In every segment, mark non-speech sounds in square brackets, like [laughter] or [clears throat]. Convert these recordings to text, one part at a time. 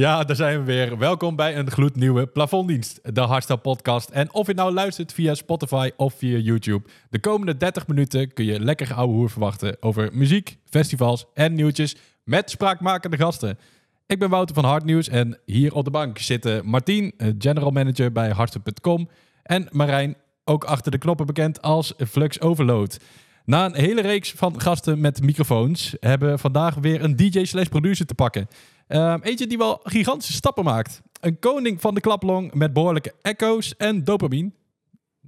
Ja, daar zijn we weer. Welkom bij een gloednieuwe plafonddienst, de Hardstyle podcast. En of je nou luistert via Spotify of via YouTube, de komende 30 minuten kun je lekker ouwe hoer verwachten over muziek, festivals en nieuwtjes met spraakmakende gasten. Ik ben Wouter van Hardnieuws en hier op de bank zitten Martien, eh, general manager bij hardstyle.com en Marijn, ook achter de knoppen bekend als Flux Overload. Na een hele reeks van gasten met microfoons hebben we vandaag weer een DJ slash producer te pakken. Ehm, eentje die wel gigantische stappen maakt. Een koning van de klaplong met behoorlijke echo's en dopamine.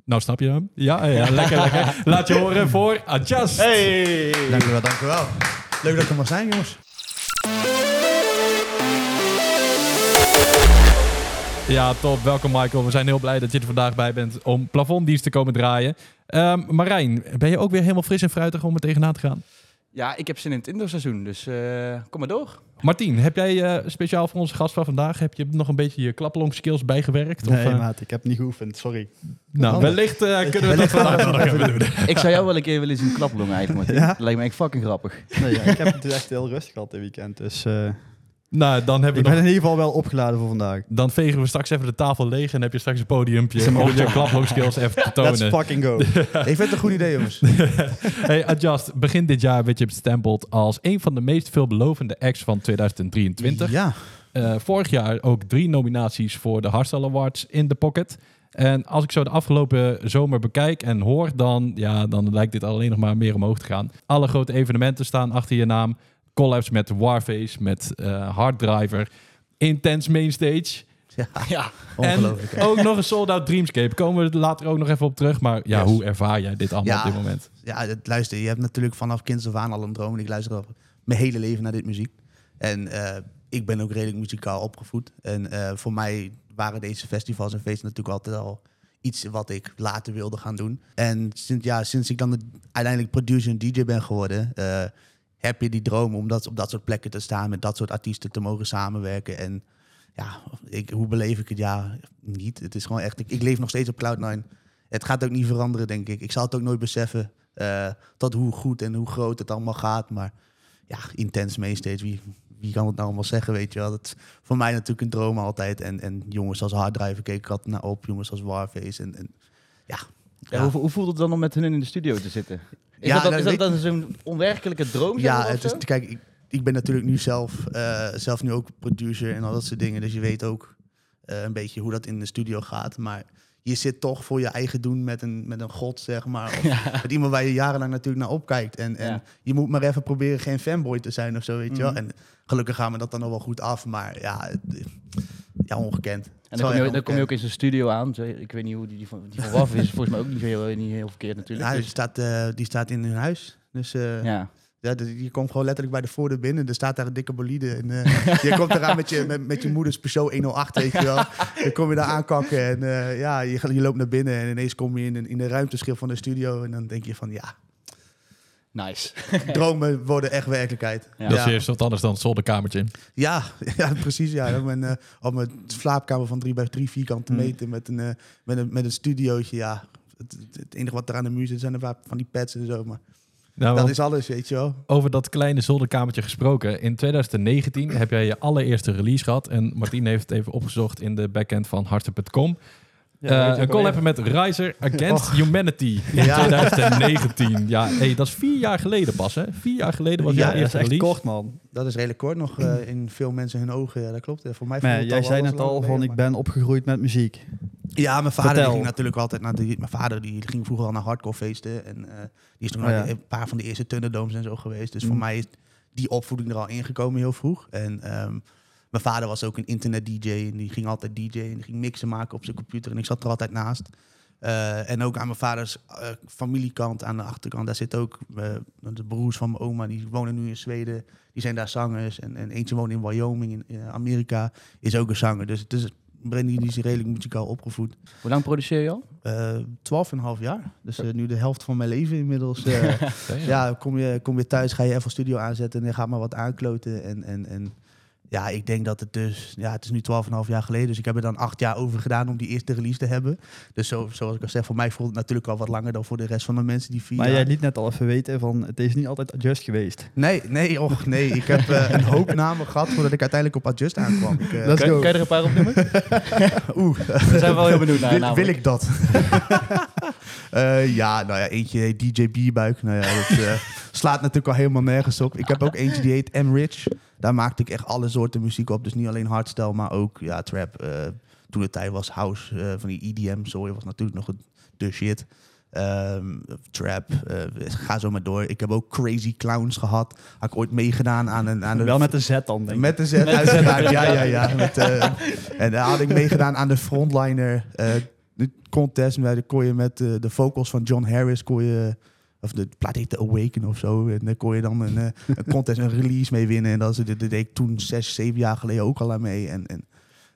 Nou, snap je hem? Ja, ja lekker, lekker. [laughs] Laat je horen voor Adjust. Hey! Dank u wel, dank u wel. Leuk dat ik er mag zijn, jongens. Ja, top. Welkom Michael. We zijn heel blij dat je er vandaag bij bent om plafonddienst te komen draaien. Ehm, Marijn, ben je ook weer helemaal fris en fruitig om er tegenaan te gaan? Ja, ik heb zin in het indoorseizoen, dus eh, kom maar door. Martien, heb jij eh, speciaal voor onze gast van vandaag, heb je nog een beetje je klaplong skills bijgewerkt? Nee, of, eh, maat, ik heb niet geoefend, sorry. nou, wellicht eh, kunnen we dat vandaag nog even doen. Ik zou jou wel een keer willen zien klaplongen eigenlijk, Martin. Ja? Lijkt me echt fucking grappig. Nee, ja, ik heb het dus echt heel rustig gehad dit weekend, dus eh, Nou, dan hebben ik we ben nog in ieder geval wel opgeladen voor vandaag. Dan vegen we straks even de tafel leeg en heb je straks een podiumpje om je klaplong skills even te [laughs] Let's tonen. fucking go. [laughs] ik vind het een goed idee, jongens. [laughs] Hey, Adjust, begin dit jaar werd je bestempeld als een van de meest veelbelovende acts van 2023. Ja, Eh, vorig jaar ook drie nominaties voor de Hardstyle Awards in de pocket. En als ik zo de afgelopen zomer bekijk en hoor, dan, ja, dan lijkt dit alleen nog maar meer omhoog te gaan. Alle grote evenementen staan achter je naam. Collabs met Warface, met eh Harddriver, Intense Mainstage. Ja. ongelooflijk. En ook nog een sold-out Dreamscape. Komen we later ook nog even op terug. Maar ja, Yes. hoe ervaar jij dit allemaal Ja. op dit moment? Ja, het- luister, je hebt natuurlijk vanaf kinds af aan al een droom. En ik luister al mijn hele leven naar dit muziek. En eh, ik ben ook redelijk muzikaal opgevoed. En eh, voor mij waren deze festivals en feesten natuurlijk altijd al iets wat ik later wilde gaan doen. En sinds, ja, sinds ik dan de- uiteindelijk producer en DJ ben geworden, eh, heb je die droom om dat, op dat soort plekken te staan, met dat soort artiesten te mogen samenwerken. En ja, ik, hoe beleef ik het? Ja, niet. Het is gewoon echt, ik, ik leef nog steeds op Cloud9. Het gaat ook niet veranderen, denk ik. Ik zal het ook nooit beseffen eh, tot hoe goed en hoe groot het allemaal gaat. Maar ja, intens meesteeds. Wie, wie kan het nou allemaal zeggen, weet je wel? Dat is voor mij natuurlijk een droom altijd. En, en jongens als Harddriver keek ik altijd naar op. Jongens als Warface. En, en ja, Ja, Hoe, hoe voelt het dan om met hun in de studio te zitten? Is Ja, dat, dan, is dat weet- dan zo'n onwerkelijke droom? Ja, het is, kijk, ik, ik ben natuurlijk nu zelf, eh, zelf nu ook producer en al dat soort dingen. Dus je weet ook eh, een beetje hoe dat in de studio gaat. Maar je zit toch voor je eigen doen met een, met een god, zeg maar. Of [laughs] met iemand waar je jarenlang natuurlijk naar opkijkt. En, en Ja. je moet maar even proberen geen fanboy te zijn of zo, weet je wel. Mhm. En gelukkig gaan we dat dan nog wel goed af. Maar ja, het- ja ongekend. En dan kom, je, dan kom je ook in zijn studio aan. Ik weet niet hoe die, die van, die van Waff is. Volgens mij ook niet heel, niet heel verkeerd natuurlijk. Ja, die, Dus, staat, eh, die staat in hun huis. Dus eh, ja. Ja, je komt gewoon letterlijk bij de voordeur binnen. Er staat daar een dikke bolide. En, eh, [laughs] je komt eraan met je, met, met je moeders Peugeot 108, weet je wel. Dan kom je daar aankakken en ja, je, je loopt naar binnen. En ineens kom je in, in de ruimteschil van de studio. En dan denk je van, ja, Nice. [laughs] dromen worden echt werkelijkheid. Ja. Dat is eerst wat anders dan het zolderkamertje. Ja, [laughs] ja, precies. Ja. Op, mijn, eh, op mijn slaapkamer van 3 bij 3 vierkante Hmm. meter met een, eh, met een, met een studiootje. Ja, het, het- enige wat er aan de muur zit zijn een paar van die pads en zo. Maar Nou, dat is alles, weet je wel. over dat kleine zolderkamertje gesproken. In 2019 heb jij je allereerste release gehad. En Martien heeft het even opgezocht in de backend van harten.com. Eh, een collab met Riser Against Humanity in Ja. 2019. Ja, hey, dat is vier jaar geleden pas, hè? Vier jaar geleden was Ja, jouw dat is eerste echt release. kort, man. Dat is redelijk kort nog eh, in veel mensen hun ogen. Ja, dat klopt. Voor mij het jij al zei net al van ik ben opgegroeid met muziek. Ja, mijn vader die ging natuurlijk altijd naar de... Mijn vader die ging vroeger al naar hardcore feesten. En eh, die is toen Oh, ja. een paar van de eerste Thunderdomes en zo geweest. Dus voor Mm. mij is die opvoeding er al ingekomen heel vroeg. En ehm, mijn vader was ook een internet-dj. En die ging altijd DJ en die ging mixen maken op zijn computer. En ik zat er altijd naast. Eh, en ook aan mijn vaders eh, familiekant, aan de achterkant, daar zit ook eh, de broers van mijn oma, die wonen nu in Zweden. Die zijn daar zangers. En, en eentje woont in Wyoming, in, Amerika, is ook een zanger. Dus het is, Brandy die is redelijk muzikaal opgevoed. Hoe lang produceer je al? Twaalf en een half jaar. Dus nu de helft van mijn leven inmiddels. [laughs] ja, kom je, kom je thuis, ga je even studio aanzetten en je gaat maar wat aankloten. En, en, en Ja, ik denk dat het dus... Ja, het is nu 12,5 jaar geleden. Dus ik heb er dan acht jaar over gedaan om die eerste release te hebben. Dus zo, zoals ik al zeg, voor mij voelt het natuurlijk al wat langer dan voor de rest van de mensen die vier Maar jaar- jij liet net al even weten van, het is niet altijd adjust geweest. Nee, nee, och, nee. Ik heb eh, een hoop [laughs] namen gehad voordat ik uiteindelijk op Adjust aankwam. Ik, eh, Let's Kan, go. kan je er een paar opnoemen? [laughs] Oeh, Daar zijn we wel heel benieuwd naar. wil, ik dat? [laughs] Eh, ja, nou ja, eentje heet DJ Bierbuik. Nou ja, dat slaat natuurlijk al helemaal nergens op. Ik heb ook eentje die heet M Rich. Daar maakte ik echt alle soorten muziek op. Dus niet alleen hardstyle, maar ook ja, trap. eh, toen de tijd was house, eh, van die EDM, sorry, was natuurlijk nog de shit. Ehm, trap, eh, ga zo maar door. Ik heb ook Crazy Clowns gehad. Had ik ooit meegedaan aan een... Aan Wel met een Z dan, denk ik. met de Z ja, ja, ja. Met, en daar had ik meegedaan aan de frontliner de contest. Waar de kon je met de vocals van John Harris kon je... Of de plaat heette Awaken of zo. En daar kon je dan een, eh, een contest, een release mee winnen. En dat, dat deed ik toen zes, zeven jaar geleden ook al aan mee. En, en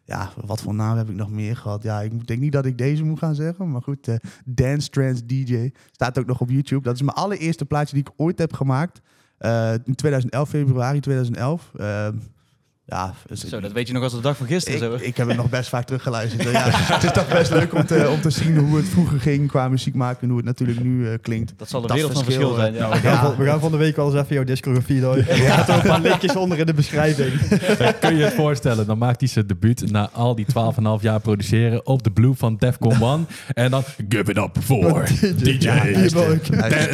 ja, wat voor naam heb ik nog meer gehad? Ja, ik denk niet dat ik deze moet gaan zeggen. Maar goed, eh, Dance Trance DJ. Staat ook nog op YouTube. Dat is mijn allereerste plaatje die ik ooit heb gemaakt. Eh, in 2011, februari 2011. Eh, ja, dus Zo, dat weet je nog als de dag van gisteren. zo. ik, ik heb het nog best vaak teruggeluisterd. Ja, [laughs] [laughs] het is toch best leuk om te, om te zien hoe het vroeger ging qua muziek maken en hoe het natuurlijk nu eh, klinkt. dat zal een wereld van verschil, verschil zijn. eh, Ja. Nou, we, gaan Ja. van, we gaan van de week wel eens even jouw discografie door. [laughs] Er zaten een paar linkjes onder in de beschrijving. Kun je het voorstellen, dan maakt hij zijn debuut na al die 12,5 jaar produceren op de Blue van Defcon 1. En dan give it up for DJ,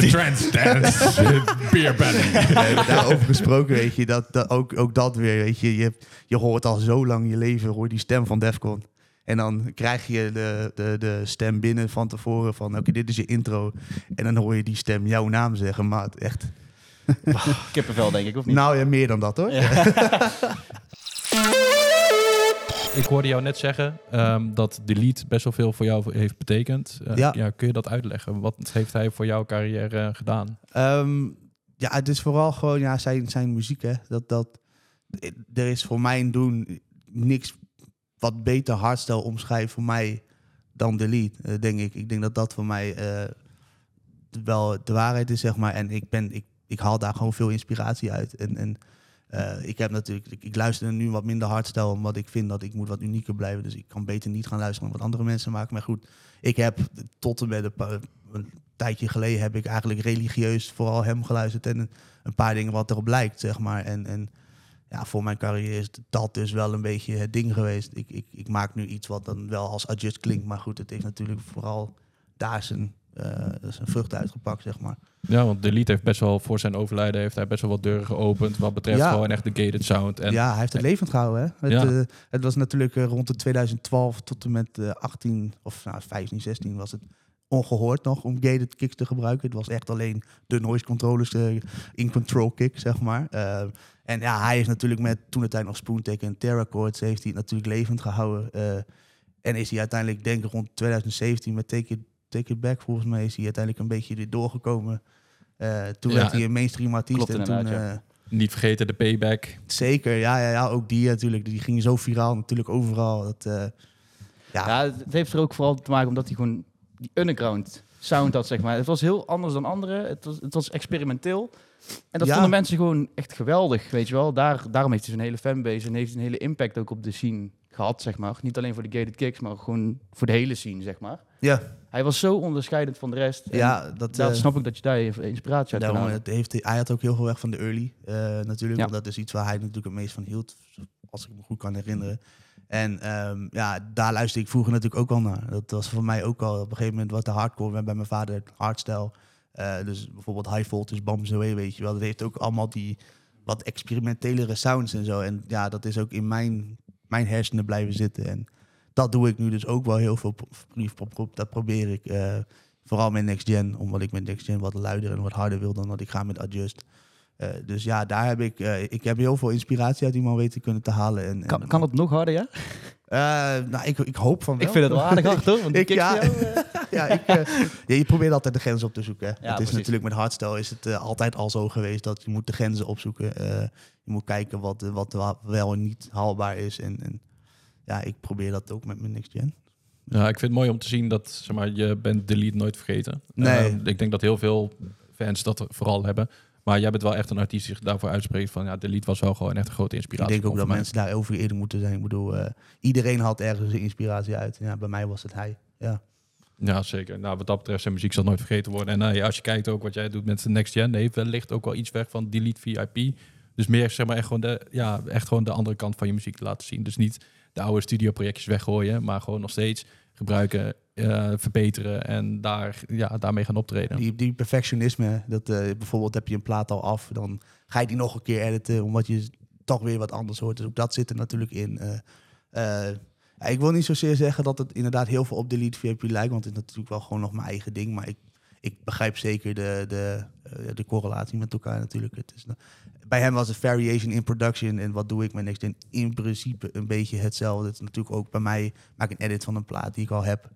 Trance Dance, Beer Belly. Daarover gesproken, weet je, dat, dat, ook, ook dat weer, weet je, je, je hoort al zo lang je leven, hoor je die stem van Defcon. En dan krijg je de, de, de stem binnen van tevoren van, oké, dit is je intro. En dan hoor je die stem jouw naam zeggen, maar het echt, [laughs] Kippenvel, denk ik, of niet? nou ja, meer dan dat hoor. Ja. [laughs] Ik hoorde jou net zeggen ehm, dat Delete best wel veel voor jou heeft betekend. Eh, Ja. ja. Kun je dat uitleggen? Wat heeft hij voor jouw carrière eh, gedaan? Ehm, ja, het is vooral gewoon ja, zijn, zijn muziek. Hè. Dat, dat, er is voor mijn doen niks wat beter hardstyle omschrijft voor mij dan Delete, eh, denk ik. Ik denk dat dat voor mij eh, wel de waarheid is, zeg maar. En ik, ben, ik, ik haal daar gewoon veel inspiratie uit. En, en eh, ik heb natuurlijk, ik, luister nu wat minder hardstyle, omdat ik vind dat ik moet wat unieker blijven. Dus ik kan beter niet gaan luisteren naar wat andere mensen maken. Maar goed, ik heb tot en met een, een tijdje geleden heb ik eigenlijk religieus vooral hem geluisterd en een, een paar dingen wat erop lijkt, zeg maar. En, en ja, voor mijn carrière is dat dus wel een beetje het ding geweest. Ik, ik, ik maak nu iets wat dan wel als adjust klinkt, maar goed, het heeft natuurlijk vooral daar zijn, eh, zijn vruchten uitgepakt, zeg maar. Ja, want Delete heeft best wel voor zijn overlijden heeft hij best wel wat deuren geopend wat betreft Ja. gewoon echt de gated sound. En ja, hij heeft het levend gehouden. Hè? Het, Ja. eh, het was natuurlijk eh, rond de 2012 tot en met eh, 18 of nou, 15, 16 was het ongehoord nog om gated kicks te gebruiken. Het was echt alleen de noise controllers eh, in control kick, zeg maar. En ja, hij heeft natuurlijk met toen de tijd nog Spoontech en Terra Chords heeft hij het natuurlijk levend gehouden. eh, en is hij uiteindelijk, denk ik rond 2017 met Take It, Take It Back, volgens mij is hij uiteindelijk een beetje weer doorgekomen. Eh, toen Ja, werd hij een mainstream artiest klopt en toen... ja. eh, niet vergeten de payback. Zeker, ja, ja, ja, ook die natuurlijk. Die ging zo viraal natuurlijk overal. Dat, eh, ja, Ja, het heeft er ook vooral te maken omdat hij gewoon die underground sound had, zeg maar. Het was heel anders dan anderen. Het was, het was experimenteel. En dat Ja. vonden mensen gewoon echt geweldig, weet je wel. Daar, daarom heeft hij zo'n hele fanbase en heeft hij een hele impact ook op de scene gehad, zeg maar. Niet alleen voor de gated kicks, maar gewoon voor de hele scene, zeg maar. ja, Hij was zo onderscheidend van de rest. Ja, dat, eh, snap ik dat je daar even inspiratie uit daarom, het heeft, hij had ook heel veel weg van de early eh, natuurlijk. Ja. Want dat is iets waar hij natuurlijk het meest van hield, als ik me goed kan herinneren. En ehm, ja, daar luisterde ik vroeger natuurlijk ook al naar. Dat was voor mij ook al op een gegeven moment wat de hardcore bij mijn vader hardstyle. Eh, dus bijvoorbeeld High Voltage, Bam Zoe, weet je wel. Dat heeft ook allemaal die wat experimentelere sounds en zo. En ja, dat is ook in mijn, mijn hersenen blijven zitten. En dat doe ik nu dus ook wel heel veel. Dat probeer ik. eh, vooral met Next Gen, omdat ik met Next Gen wat luider en wat harder wil dan dat ik ga met Adjust. Eh, dus ja, daar heb ik, eh, ik heb heel veel inspiratie uit die man weten kunnen te halen. En, en- Kan, kan het nog harder, ja? Eh, nou, ik, ik hoop van wel. Ik vind het wel aardig [laughs] hard, hoor. Want Ik- ja. van jou, [laughs] ja, ik, ja, je probeert altijd de grens op te zoeken. Hè. het is precies. natuurlijk met hardstyle is het altijd al zo geweest dat je moet de grenzen opzoeken. Eh, je moet kijken wat, wat wa- wel en niet haalbaar is. En, en ja, ik probeer dat ook met mijn Next Gen. Ja, ik vind het mooi om te zien dat zeg maar, je bent Delete nooit vergeten. Nee. Eh, ik denk dat heel veel fans dat vooral hebben. Maar jij bent wel echt een artiest die zich daarvoor uitspreekt van ja, Delete was wel gewoon echt een grote Ik inspiratie. denk ook dat mensen daarover eerder moeten zijn. Ik bedoel, eh, iedereen had ergens een inspiratie uit. Ja, bij mij was het hij. Ja. Ja, zeker. Nou, wat dat betreft zijn muziek zal nooit vergeten worden. En eh, als je kijkt ook wat jij doet met de Next Gen, heeft wellicht ook wel iets weg van Delete VIP. Dus meer zeg maar echt gewoon de, ja, echt gewoon de andere kant van je muziek te laten zien. Dus niet de oude studioprojectjes weggooien, maar gewoon nog steeds gebruiken, eh, verbeteren en daar, ja, daarmee gaan optreden. Die, die perfectionisme, dat eh, bijvoorbeeld heb je een plaat al af, dan ga je die nog een keer editen, omdat je toch weer wat anders hoort. Dus ook dat zit er natuurlijk in. Eh, ik wil niet zozeer zeggen dat het inderdaad heel veel op Delete VIP lijkt, want het is natuurlijk wel gewoon nog mijn eigen ding. Maar ik, ik begrijp zeker de, de, eh, de correlatie met elkaar natuurlijk. Het is, bij hem was het variation in production en wat doe ik met Gen? In principe een beetje hetzelfde. Het is natuurlijk ook bij mij, maak een edit van een plaat die ik al heb.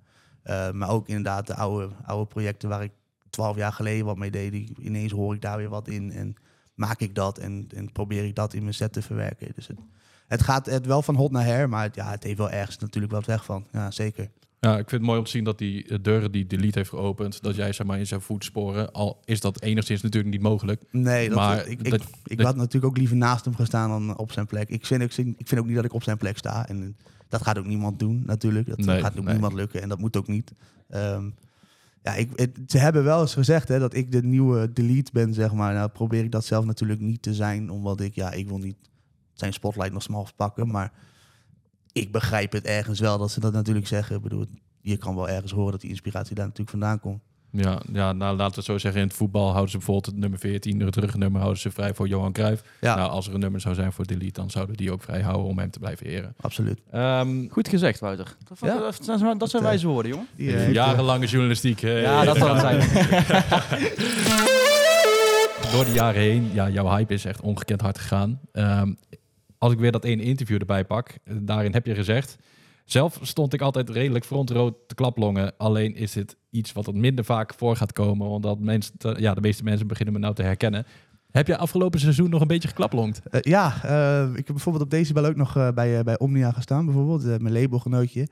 Uh, maar ook inderdaad de oude, oude projecten waar ik twaalf jaar geleden wat mee deed. Die, ineens hoor ik daar weer wat in en maak ik dat en, en probeer ik dat in mijn set te verwerken. Dus het, het gaat het wel van hot naar her, maar het, ja, het heeft wel ergens natuurlijk wat weg van. Ja, zeker. Ja, ik vind het mooi om te zien dat die eh, deuren die Delete heeft geopend, dat jij zeg maar in zijn voetsporen, al is dat enigszins natuurlijk niet mogelijk. Nee, dat, Maar ik, ik, dat- ik dat- had natuurlijk ook liever naast hem gestaan dan op zijn plek. Ik vind, ook, ik vind ook niet dat ik op zijn plek sta. En dat gaat ook niemand doen, natuurlijk. Dat Nee, gaat ook nee. niemand lukken en dat moet ook niet. Ehm, ja, ik, het- ze hebben wel eens gezegd hè, dat ik de nieuwe delete ben, zeg maar. Nou probeer ik dat zelf natuurlijk niet te zijn, omdat ik, ja, ik wil niet zijn spotlight nog smal pakken. Maar ik begrijp het ergens wel dat ze dat natuurlijk zeggen. Ik bedoel, je kan wel ergens horen dat die inspiratie daar natuurlijk vandaan komt. Ja, ja, nou laten we het zo zeggen, in het voetbal houden ze bijvoorbeeld het nummer 14, het rugnummer houden ze vrij voor Johan Cruijff. Ja, Nou, als er een nummer zou zijn voor Delete, dan zouden we die ook vrij houden om hem te blijven eren. absoluut. Ehm, Goed gezegd, Wouter. Dat, Ja. dat, dat zijn, dat zijn Het, eh, wijze woorden, jongen. Die, eh, jarenlange journalistiek. Ja, dat zal het zijn. [laughs] Door de jaren heen, ja, jouw hype is echt ongekend hard gegaan. Ehm, als ik weer dat ene interview erbij pak, eh, daarin heb je gezegd... Zelf stond ik altijd redelijk frontrood te klaplongen. Alleen is het iets wat er minder vaak voor gaat komen. Omdat ja, de meeste mensen beginnen me nou te herkennen. Heb je afgelopen seizoen nog een beetje geklaplongd? Eh, ja, eh, ik heb bijvoorbeeld op Decibel ook nog bij, bij Omnia gestaan, bijvoorbeeld, mijn labelgenootje.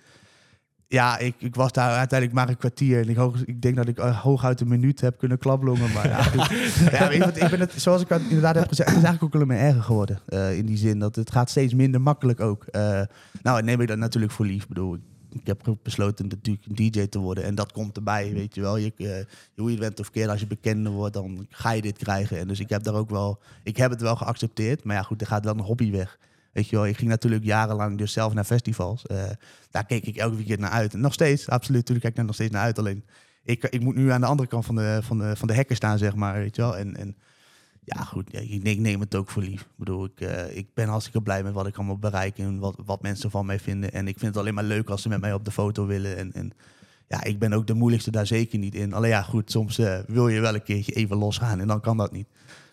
Ja, ik, ik was daar uiteindelijk maar een kwartier en ik, hoog, ik denk dat ik eh, hooguit een minuut heb kunnen klaplongen. Maar ja, [laughs] wat, ik ben het, zoals ik inderdaad heb gezegd, het is eigenlijk ook alleen maar erger geworden. eh, in die zin dat het gaat steeds minder makkelijk ook. Eh, nou, neem ik dat natuurlijk voor lief. Ik bedoel, ik heb besloten natuurlijk een DJ te worden en dat komt erbij, weet je wel. Je, hoe je bent of keer als je bekender wordt, dan ga je dit krijgen. En dus ik heb daar ook wel, ik heb het wel geaccepteerd, maar ja goed, er gaat wel een hobby weg. Weet je wel, ik ging natuurlijk jarenlang dus zelf naar festivals. Eh, daar keek ik elke weekend naar uit. En nog steeds, absoluut, natuurlijk kijk ik daar nog steeds naar uit. Alleen, ik, ik moet nu aan de andere kant van de, van de, van de hekken staan, zeg maar, weet je wel. En, en ja, goed, ja, ik, ik neem het ook voor lief. Ik bedoel, ik, eh, ik ben hartstikke blij met wat ik allemaal bereik en wat, wat mensen van mij vinden. En ik vind het alleen maar leuk als ze met mij op de foto willen. En, en ja, ik ben ook de moeilijkste daar zeker niet in. Alleen ja, goed, soms eh, wil je wel een keertje even losgaan en dan kan dat niet.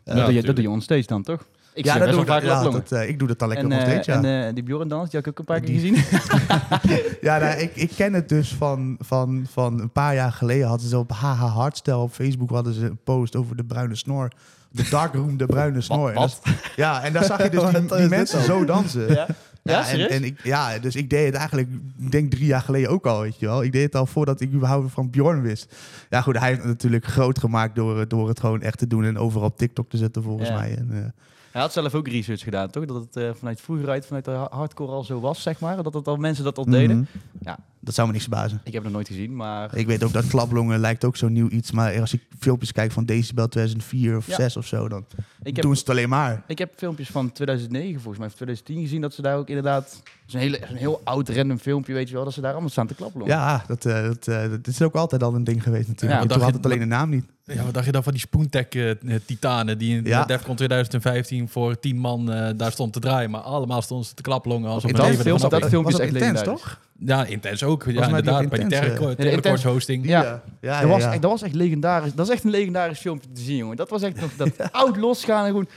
dat, doe je, dat tuurlijk. doe je onstage dan, toch? Ik ja, dat doe ik, vaak ja, dat, eh, ik doe dat dan lekker En, nog eh, steeds, ja. en eh, die Bjorn dans, die heb ik ook een paar keer Die- gezien. [laughs] Ja, nou, ik, ik ken het dus van, van, van een paar jaar geleden. Hadden ze op HH Hardstyle op Facebook hadden ze een post over de bruine snor. De darkroom, de bruine snor. En wat? dat- ja, en daar zag je dus [laughs] die, die mensen zo dansen. ja? Ja, en, en ik, ja, dus ik deed het eigenlijk, ik denk drie jaar geleden ook al, weet je wel. Ik deed het al voordat ik überhaupt van Bjorn wist. Ja goed, hij heeft het natuurlijk groot gemaakt door, het- door het gewoon echt te doen en overal op TikTok te zetten volgens Ja. mij. En, Hij had zelf ook research gedaan, toch? Dat het eh, vanuit vroeger uit, vanuit de ha- hardcore al zo was, zeg maar. Dat het al mensen dat al deden. mhm. Ja. Dat zou me niks verbazen. Ik heb het nog nooit gezien, maar... Ik weet ook dat klaplongen lijkt ook zo nieuw iets. Maar als ik filmpjes kijk van Decibel 2004 of Ja. 6 of zo, dan Ik heb, doen ze het alleen maar. ik heb filmpjes van 2009, volgens mij, of 2010 gezien, dat ze daar ook inderdaad... Zo'n hele, een heel oud random filmpje, weet je wel, dat ze daar allemaal staan te klappen. Ja, dat, eh, dat, eh, dat is ook altijd al een ding geweest natuurlijk. Ja, En toen had je- het alleen de naam niet. Ja, wat dacht je dan van die Spoontech-titanen die in Ja. Defcon 2015 voor 10 man eh, daar stond te draaien. Maar allemaal stonden ze te klaplongen alsof een Intens, leven films- ervan dat op- filmpje is echt intens, toch? Ja, intens ook. Ja, die inderdaad. Bij die Intens, Terrecord- eh, hosting. Ja. ja, ja, dat, was. Echt, dat was echt legendarisch. Dat is echt een legendarisch filmpje te zien, jongen. Dat was echt nog dat [laughs] oud losgaan en gewoon...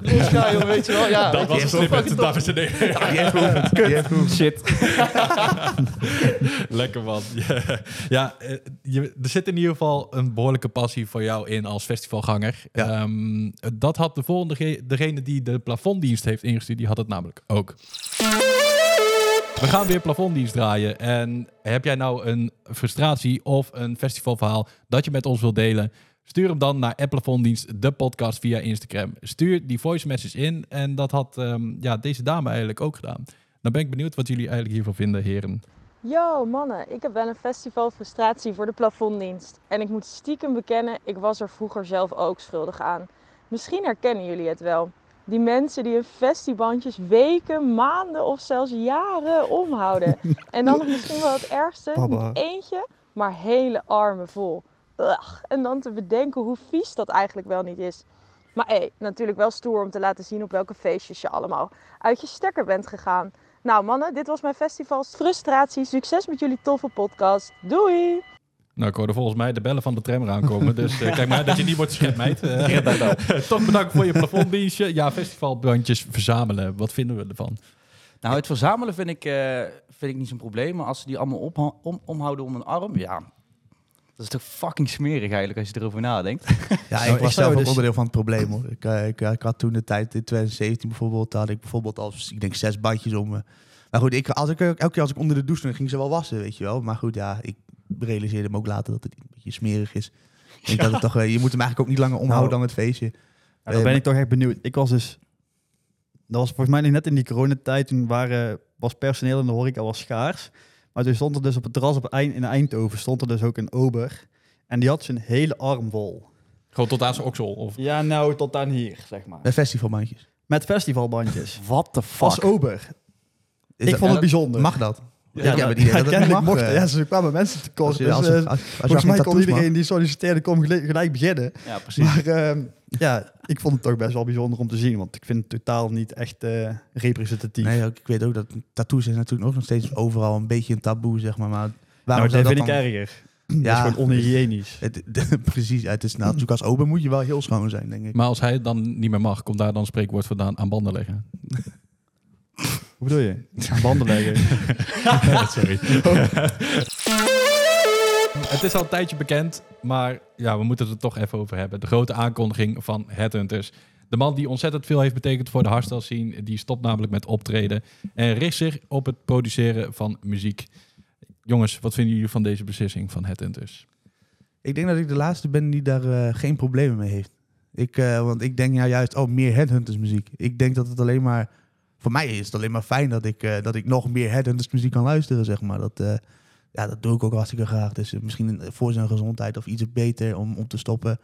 Losgaan, jongen, weet je wel. Ja, Dat was een snippet, top. dames en heren. Ja, die heeft. [laughs] Die. Shit. [laughs] Lekker man. Ja, eh, je, er zit in ieder geval een behoorlijke passie voor jou in als festivalganger. Ehm, dat had de volgende, ge- degene die de plafonddienst heeft ingestuurd, die had het namelijk ook. We gaan weer plafonddienst draaien. En heb jij nou een frustratie of een festivalverhaal dat je met ons wilt delen? Stuur hem dan naar Applefondienst, de podcast via Instagram. Stuur die voice message in. En dat had ehm, ja, deze dame eigenlijk ook gedaan. Dan ben ik benieuwd wat jullie eigenlijk hiervan vinden, heren. Yo mannen, ik heb wel een festival frustratie voor de plafonddienst. En ik moet stiekem bekennen, ik was er vroeger zelf ook schuldig aan. Misschien herkennen jullie het wel. Die mensen die hun festibandjes weken, maanden of zelfs jaren omhouden. En dan nog misschien wel het ergste, niet eentje, maar hele armen vol. Ugh. En dan te bedenken hoe vies dat eigenlijk wel niet is. Maar hé, natuurlijk wel stoer om te laten zien op welke feestjes je allemaal uit je stekker bent gegaan. Nou mannen, dit was mijn festival Frustratie. Succes met jullie toffe podcast. Doei! Nou, ik hoorde volgens mij de bellen van de tram aankomen. Dus eh, kijk maar dat je niet wordt geschetmeid. Eh, [laughs] toch bedankt voor je plafonddienstje. Ja, festivalbandjes verzamelen. Wat vinden we ervan? Nou, het verzamelen vind ik, eh, vind ik niet zo'n probleem. Maar als ze die allemaal om, omhouden om een arm, ja... Dat is toch fucking smerig eigenlijk als je erover nadenkt. [laughs] Ja, Nou, ik was ik zou zelf ook dus- onderdeel van het probleem hoor. Ik, ik, ik had toen de tijd in 2017 bijvoorbeeld, had ik bijvoorbeeld al, ik denk zes bandjes om me. Maar goed, ik, als ik, elke keer als ik onder de douche stond, ging ze wel wassen, weet je wel. Maar goed, ja, ik realiseerde me ook later dat het een beetje smerig is. Ik denk dat het toch, eh, je moet hem eigenlijk ook niet langer omhouden Nou. dan het feestje. Ja, dan ben ik toch echt benieuwd. Ik was dus... Dat was volgens mij net in die coronatijd. Toen waren, was personeel in de horeca was schaars. Maar toen stond er dus op het terras op Eind, in Eindhoven... stond er dus ook een ober. En die had zijn hele arm vol. Gewoon tot aan zijn oksel? Of... Ja, nou, tot aan hier, zeg maar. Met festivalbandjes. Met festivalbandjes. What the Als ober. Is ik dat- vond het bijzonder. Mag dat? Ja, nou, het idee ja, dat kennelijk mag. eh, Ja, ze kwamen mensen te kort. als je- Dus, als- eh, als- als- volgens mij kon mag. iedereen die solliciteerde kon gelijk, gelijk beginnen. Ja, precies. Maar ehm, ja, ik vond het toch best wel bijzonder om te zien. Want ik vind het totaal niet echt eh, representatief. Nee, ik weet ook dat tattoos is natuurlijk ook nog steeds overal een beetje een taboe, zeg maar. Maar nou, waarom dat zou vind dat ik dan... erger. [clears throat] Ja, Ja, is gewoon onhygiënisch. [laughs] Het, [laughs] precies, het is nou, natuurlijk als ober moet je wel heel schoon zijn, denk ik. Maar als hij het dan niet meer mag, komt daar dan spreekwoord vandaan aan banden leggen? [laughs] Hoe bedoel je? Banden leggen. [laughs] Sorry. Het is al een tijdje bekend, maar ja, we moeten het er toch even over hebben. De grote aankondiging van Headhunters. De man die ontzettend veel heeft betekend voor de hardstyle scene, die stopt namelijk met optreden en richt zich op het produceren van muziek. Jongens, wat vinden jullie van deze beslissing van Headhunters? Ik denk dat ik de laatste ben die daar eh, geen problemen mee heeft. Ik, eh, want ik denk nou juist, oh, meer Headhunters muziek. Ik denk dat het alleen maar, voor mij is het alleen maar fijn dat ik, eh, dat ik nog meer Headhunters muziek kan luisteren, zeg maar. Dat, eh, ja, dat doe ik ook hartstikke graag. Dus eh, misschien voor zijn gezondheid of iets beter om, om te stoppen.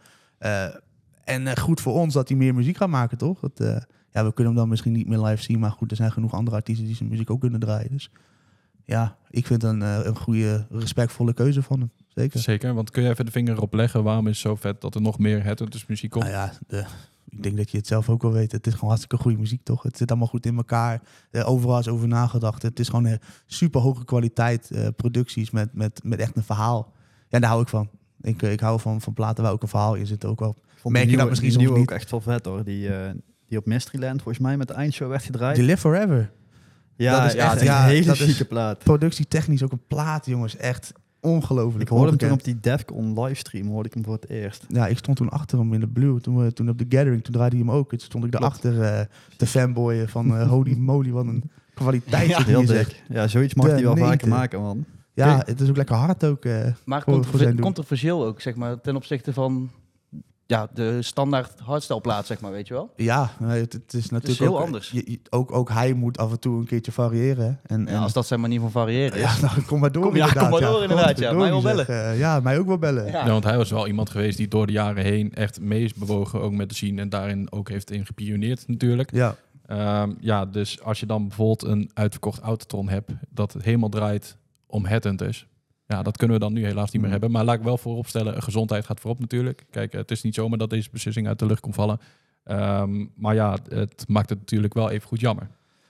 En goed voor ons dat hij meer muziek gaat maken, toch? Dat, ja, we kunnen hem dan misschien niet meer live zien, maar goed, er zijn genoeg andere artiesten die zijn muziek ook kunnen draaien. Dus ja, ik vind het een, een goede, respectvolle keuze van hem. Zeker. Zeker, want kun je even de vinger erop leggen waarom is het zo vet dat er nog meer Headhunters muziek komt? Nou ja, de, ik denk dat je het zelf ook wel weet. Het is gewoon hartstikke goede muziek, toch? Het zit allemaal goed in elkaar. Eh, overal is over nagedacht. Het is gewoon een super hoge kwaliteit eh, producties met, met, met echt een verhaal. Ja, daar hou ik van. Ik, eh, ik hou van, van platen waar ook een verhaal in zit. Ook wel. Vond Merk je dat misschien soms niet? ook echt wel vet hoor. Die, eh, die op Mysteryland volgens mij met de eindshow werd gedraaid. Die Live Forever. ja, dat is ja, echt- ja, een hele zieke plaat. Productietechnisch ook een plaat, jongens. Echt ongelooflijk. Ik hoorde hem toen op die Defcon livestream, hoorde ik hem voor het eerst. Ja, ik stond toen achter hem in de Blue. Toen, we, toen op de Gathering, toen draaide hij hem ook. Toen stond ik daarachter eh te fanboyen van eh, [laughs] holy moly, wat een kwaliteit Ja, Heel dik. Ja, zoiets mag hij wel vaker maken, man. Ja, het is ook lekker hard ook. eh, Maar Voor- voor zijn controversieel ook, zeg maar, ten opzichte van ja, de standaard hardstyle zeg maar, weet je wel? Ja, het, het is natuurlijk heel ook, anders. je- ook, ook hij moet af en toe een keertje variëren. hè. En, Ja, en, als dat zijn manier van variëren is. ja, nou, kom maar door Kom- ja, inderdaad. kom maar door inderdaad, ja. Mij wel zeg. Eh, ja, mij ook wel bellen. Ja. Ja, want hij was wel iemand geweest die door de jaren heen echt mee is bewogen, ook met de scene en daarin ook heeft in gepioneerd natuurlijk. Ja, Ehm, ja, dus als je dan bijvoorbeeld een uitverkocht Autotron hebt dat het helemaal draait om Headhunters. Ja, dat kunnen we dan nu helaas niet meer Mm. hebben. Maar laat ik wel vooropstellen, gezondheid gaat voorop natuurlijk. Kijk, het is niet zomaar dat deze beslissing uit de lucht komt vallen. Ehm, maar ja, het maakt het natuurlijk wel even goed jammer.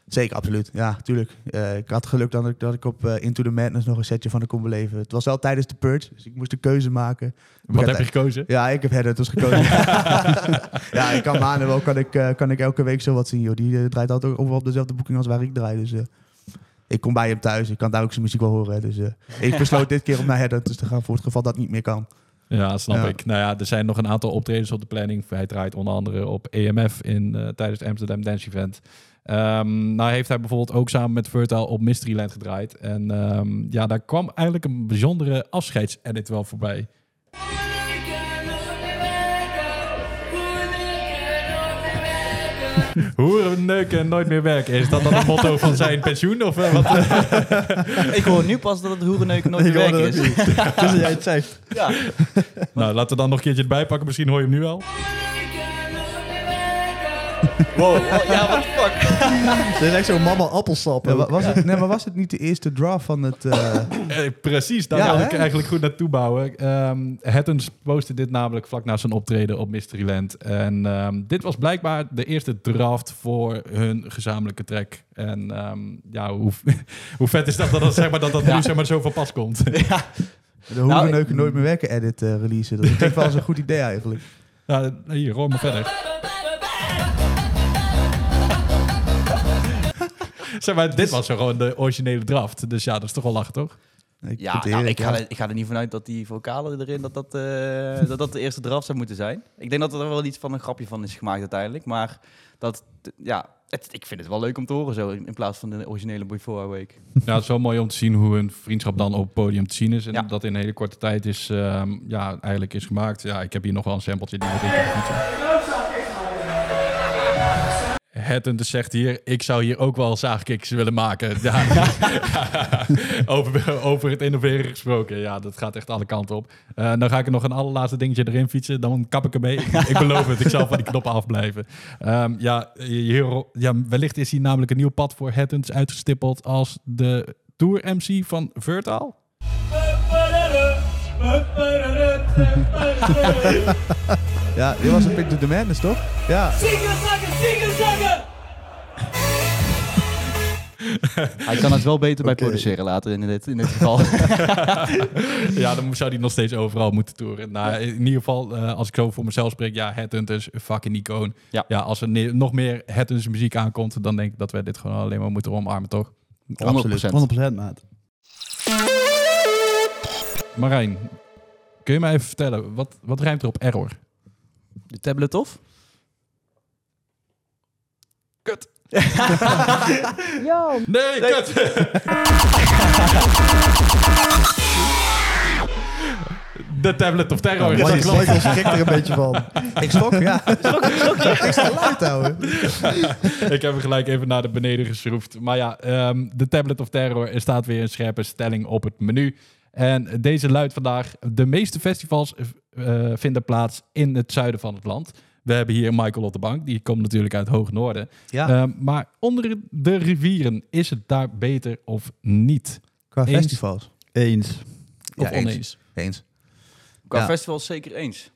zeker, absoluut. Ja, tuurlijk. Eh, ik had geluk dat ik, dat ik op eh, Into the Madness nog een setje van de kon beleven. Het was wel tijdens de purge, dus ik moest een keuze maken. Wat heb je gekozen? Ja, ik heb Headhunters gekozen. [laughs] ja, ik kan maanden wel, kan ik, eh, kan ik elke week zo wat zien. Joh. Die draait altijd overal op dezelfde boeking als waar ik draai. Dus ik kom bij hem thuis. Ik kan daar ook zijn muziek wel horen. Dus eh, ik besloot dit keer om naar Headhunters te gaan voor het geval dat niet meer kan. Ja, snap Ja. ik. Nou ja, er zijn nog een aantal optredens op de planning. Hij draait onder andere op EMF in, eh, tijdens het Amsterdam Dance Event. Ehm, nou heeft hij bijvoorbeeld ook samen met Fertile op Mysteryland gedraaid. En ehm, ja, daar kwam eigenlijk een bijzondere afscheidsedit wel voorbij. Hoeren, neuken en nooit meer werken. Is dat dan het motto van zijn pensioen? Of eh, wat? [laughs] Ik hoor nu pas dat het hoerenneuken nooit Ik meer werken is. Dus [laughs] jij het zegt. Ja. nou, laten we dan nog een keertje erbij pakken. Misschien hoor je hem nu al. [laughs] Wow. Ja, what the fuck? [laughs] Dit is echt zo'n mama appelsap. Ja, wa- was, het, nee, maar was het niet de eerste draft van het... eh, [laughs] Eh, precies, daar Ja, wil hè? ik eigenlijk goed naartoe bouwen. Ehm Hattons postte dit namelijk vlak na zijn optreden op Mysteryland. En ehm, dit was blijkbaar de eerste draft voor hun gezamenlijke track. En ehm, ja, hoe, hoe vet is dat dat, dat, zeg maar, dat, dat nu zeg maar, zo van pas komt? de Nou, Hoerenneuken Nooit meer werken edit eh releasen. Dat ik wel eens een goed idee eigenlijk. ja, hier, hoor maar verder. [laughs] zeg maar, dit was zo gewoon de originele draft. Dus ja, dat is toch wel lachen, toch? Ik Ja, nou, ik, ga ja. er, ik ga er niet vanuit dat die vocalen erin, dat dat, eh, dat dat de eerste draft zou moeten zijn. Ik denk dat er wel iets van een grapje van is gemaakt uiteindelijk. Maar dat, ja, het, ik vind het wel leuk om te horen zo, in, in plaats van de originele Before I Wake. Ja, het is wel mooi om te zien hoe hun vriendschap dan op het podium te zien is. En Ja. dat in een hele korte tijd is, ehm, ja, eigenlijk is gemaakt. Ja, ik heb hier nog wel een sampletje die ik fietsen. Het zegt hier, ik zou hier ook wel zaagkicks willen maken. Ja. [laughs] over, over het innoveren gesproken. Ja, dat gaat echt alle kanten op. Eh, dan ga ik er nog een allerlaatste dingetje erin fietsen. Dan kap ik ermee. ik, ik beloof het, ik zal van die knoppen afblijven. Ehm, ja, hier, ja, wellicht is hier namelijk een nieuw pad voor Hattons uitgestippeld als de Tour MC van Vertaal. [laughs] Ja, dit was een beetje de madness, toch? Ja. Hij kan het wel beter bij produceren later in dit, in dit geval. [laughs] ja, dan zou hij nog steeds overal moeten toeren. Nou, in ieder geval, eh, als ik zo voor mezelf spreek, ja, Headhunters, fucking icoon. Ja. ja, als er ne- nog meer Headhunters muziek aankomt, dan denk ik dat wij dit gewoon alleen maar moeten omarmen, toch? 100%. 100% maat. Marijn, kun je mij even vertellen, wat, wat rijmt er op error? De tablet of? Kut. [laughs] Yo, Nee, kut! De tablet of terror. Ja. Michael schrikt er een beetje van. Ik schrok, ja. Ik sta luid, houden. [laughs] ik heb hem gelijk even naar de beneden geschroefd. Maar ja, ehm, de Tablet of Terror er staat weer een scherpe stelling op het menu. En deze luidt vandaag: de meeste festivals eh, vinden plaats in het zuiden van het land. We hebben hier Michael op de bank, die komt natuurlijk uit Hoog Noorden. Ja, Ehm, maar onder de rivieren, is het daar beter of niet? qua eens. festivals. Eens. Of Ja, oneens? Eens. Qua Ja. festivals zeker eens.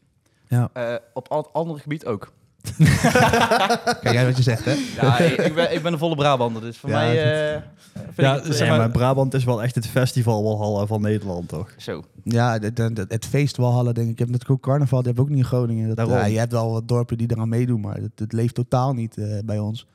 Ja. Eh, op al het andere gebied ook. [laughs] Kijk jij wat je zegt, hè? Ja, ik, ben, ik ben een volle Brabander, dus voor Ja, mij... eh, vind Ja, ik het, zeg eh, Ja, maar- maar Brabant is wel echt het festival Walhalla van Nederland, toch? Zo. Ja, de- het feest Walhalla, denk ik. Ik heb natuurlijk ook carnaval, die heb ik ook niet in Groningen. Dat, Daarom. ja, je hebt wel wat dorpen die eraan meedoen, maar het, het leeft totaal niet eh, bij ons.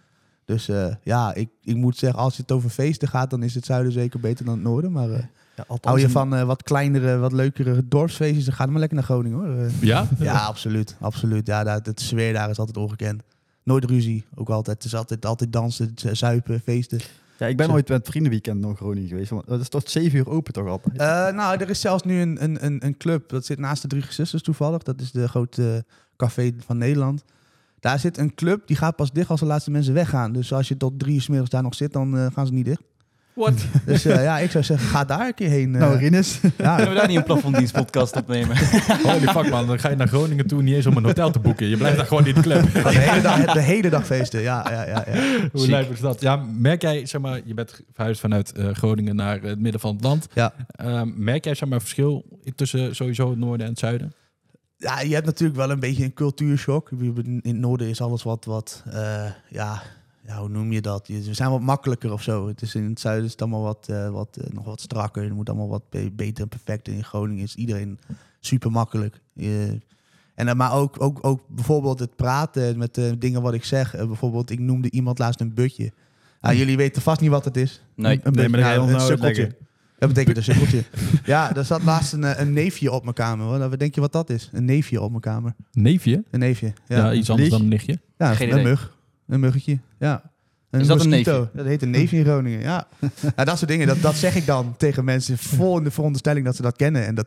Dus eh, ja, ik, ik moet zeggen, als het over feesten gaat, dan is het zuiden zeker beter dan het noorden. Maar eh, Ja, althans hou je van eh, wat kleinere, wat leukere dorpsfeestjes, dan ga dan maar lekker naar Groningen hoor. Ja? ja, absoluut. absoluut. Ja, daar, het sfeer daar is altijd ongekend. Nooit ruzie, ook altijd. Het is altijd, altijd dansen, zuipen, feesten. Ja, ik ben Zo. ooit met vriendenweekend naar Groningen geweest. want Dat is tot 7 uur open toch altijd? Eh, nou, er is zelfs nu een, een, een, een club. Dat zit naast de Drie Gezusters toevallig. Dat is de grote café van Nederland. Daar zit een club, die gaat pas dicht als de laatste mensen weggaan. Dus als je tot drie uur 's middags daar nog zit, dan eh, gaan ze niet dicht. What? [laughs] Dus eh, ja, ik zou zeggen, ga daar een keer heen. eh. nou, Rinus. ja, [laughs] Kunnen we daar niet een plafonddienstpodcast opnemen? [laughs] Holy fuck man, dan ga je naar Groningen toe niet eens om een hotel te boeken. Je blijft daar gewoon in de club. de, hele dag, de hele dag feesten. Ja, ja, ja. ja. Hoe lijp is dat? Ja, merk jij, zeg maar, je bent verhuisd vanuit Groningen naar het midden van het land. Ja. Ehm, merk jij, zeg maar, verschil tussen sowieso het noorden en het zuiden? Ja, je hebt natuurlijk wel een beetje een cultuurshock. In het noorden is alles wat, wat eh, ja, ja, hoe noem je dat? Je- We zijn wat makkelijker of zo. Het is in het zuiden is het allemaal wat, eh, wat, eh, nog wat strakker. Het moet allemaal wat be- beter en perfecter. In Groningen is iedereen super makkelijk. Je- en, dan maar ook, ook, ook bijvoorbeeld het praten met de dingen wat ik zeg. Bijvoorbeeld, ik noemde iemand laatst een butje. Ah, jullie weten vast niet wat het is. Nee. Een, een Nee, maar ga je nou, een. Dat betekent [laughs] een sukkeltje. ja, er zat laatst een, eh, een neefje op mijn kamer. Hoor. Nou, Wat denk je wat dat is? Een neefje op mijn kamer. Neefje? Een neefje. Ja, Ja, iets anders dan een nichtje. ja Geen een idee. mug. Een muggetje. Ja. Is dat een neefje? Dat heet een neefje in Groningen. Ja. [laughs] nou, dat soort dingen. Dat, dat zeg ik dan tegen mensen vol in de veronderstelling dat ze dat kennen. En dat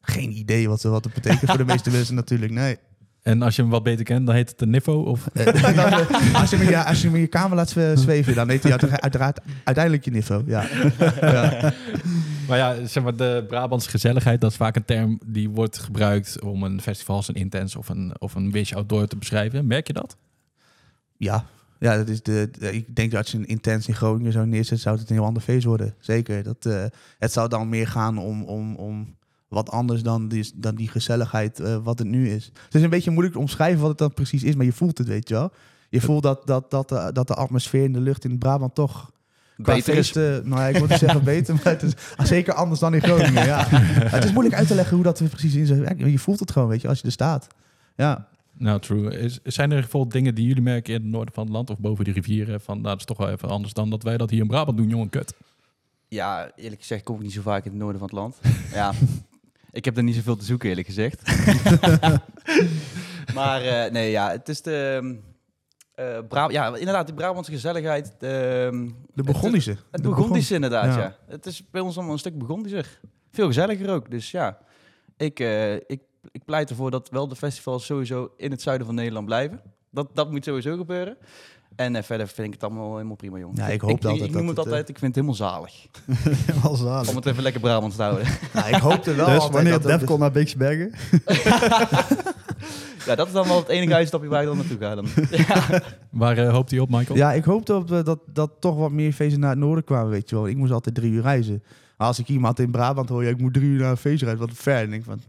geen idee wat, ze- wat het betekent voor de [laughs] meeste mensen natuurlijk. Nee. En als je hem wat beter kent, dan heet het een Niffo? Of... [laughs] Eh, dan, eh, als, je hem in je, als je hem in je kamer laat zwe- zweven, dan heet hij uiteraard, uiteindelijk je niveau. Ja. ja. [laughs] Maar ja, zeg maar, de Brabantse gezelligheid, dat is vaak een term die wordt gebruikt om een festival als een Intense of een, of een Wish Outdoor te beschrijven. Merk je dat? Ja, ja dat is de, de- ik denk dat als je een intens in Groningen zou neerzetten, zou het een heel ander feest worden. Zeker. Dat, eh, het zou dan meer gaan om, om, om wat anders dan die, dan die gezelligheid eh, wat het nu is. Het is een beetje moeilijk te omschrijven wat het dan precies is, maar je voelt het, weet je wel. Je voelt dat, dat, dat, de, dat de atmosfeer in de lucht in Brabant toch qua Beter is. feesten, nou ja, ik wil niet zeggen [laughs] beter, maar het is zeker anders dan in Groningen. Ja. [laughs] Het is moeilijk uit te leggen hoe dat er precies in zit. Je voelt het gewoon, weet je, als je er staat. Ja. Nou, true. Is, zijn er bijvoorbeeld dingen die jullie merken in het noorden van het land of boven de rivieren? Van, nou, dat is toch wel even anders dan dat wij dat hier in Brabant doen, jongen, kut. Ja, eerlijk gezegd kom ik niet zo vaak in het noorden van het land. [laughs] ja, ik heb er niet zoveel te zoeken, eerlijk gezegd. [laughs] maar eh, nee, ja, het is de... eh Bra ja, inderdaad, die Brabantse gezelligheid. ehm, De Burgondische. Het De Burgondische inderdaad, Ja. ja. Het is bij ons allemaal een stuk Burgondischer. Veel gezelliger ook, dus ja. Ik, eh, ik, ik pleit ervoor dat wel de festivals sowieso in het zuiden van Nederland blijven. Dat, dat moet sowieso gebeuren. En eh, verder vind ik het allemaal helemaal prima, jongen. Ja, ik hoop ik, altijd ik, dat noem het het, eh, altijd, ik vind het helemaal zalig. [laughs] Al zalig. Om het even lekker Brabants te houden. [laughs] Nou, ik hoopte wel Dus wanneer dat het- Defcon naar Beeksbergen? [laughs] ja, dat is dan wel het enige uitstapje waar ik dan naartoe ga. Dan. Ja. Waar eh, hoopt hij op, Michael? Ja, ik hoopte op, dat, dat toch wat meer feesten naar het noorden kwamen, weet je wel. Ik moest altijd drie uur reizen. Maar als ik iemand in Brabant hoor, ja, ik moet drie uur naar een feest rijden, wat ver. En ik denk van,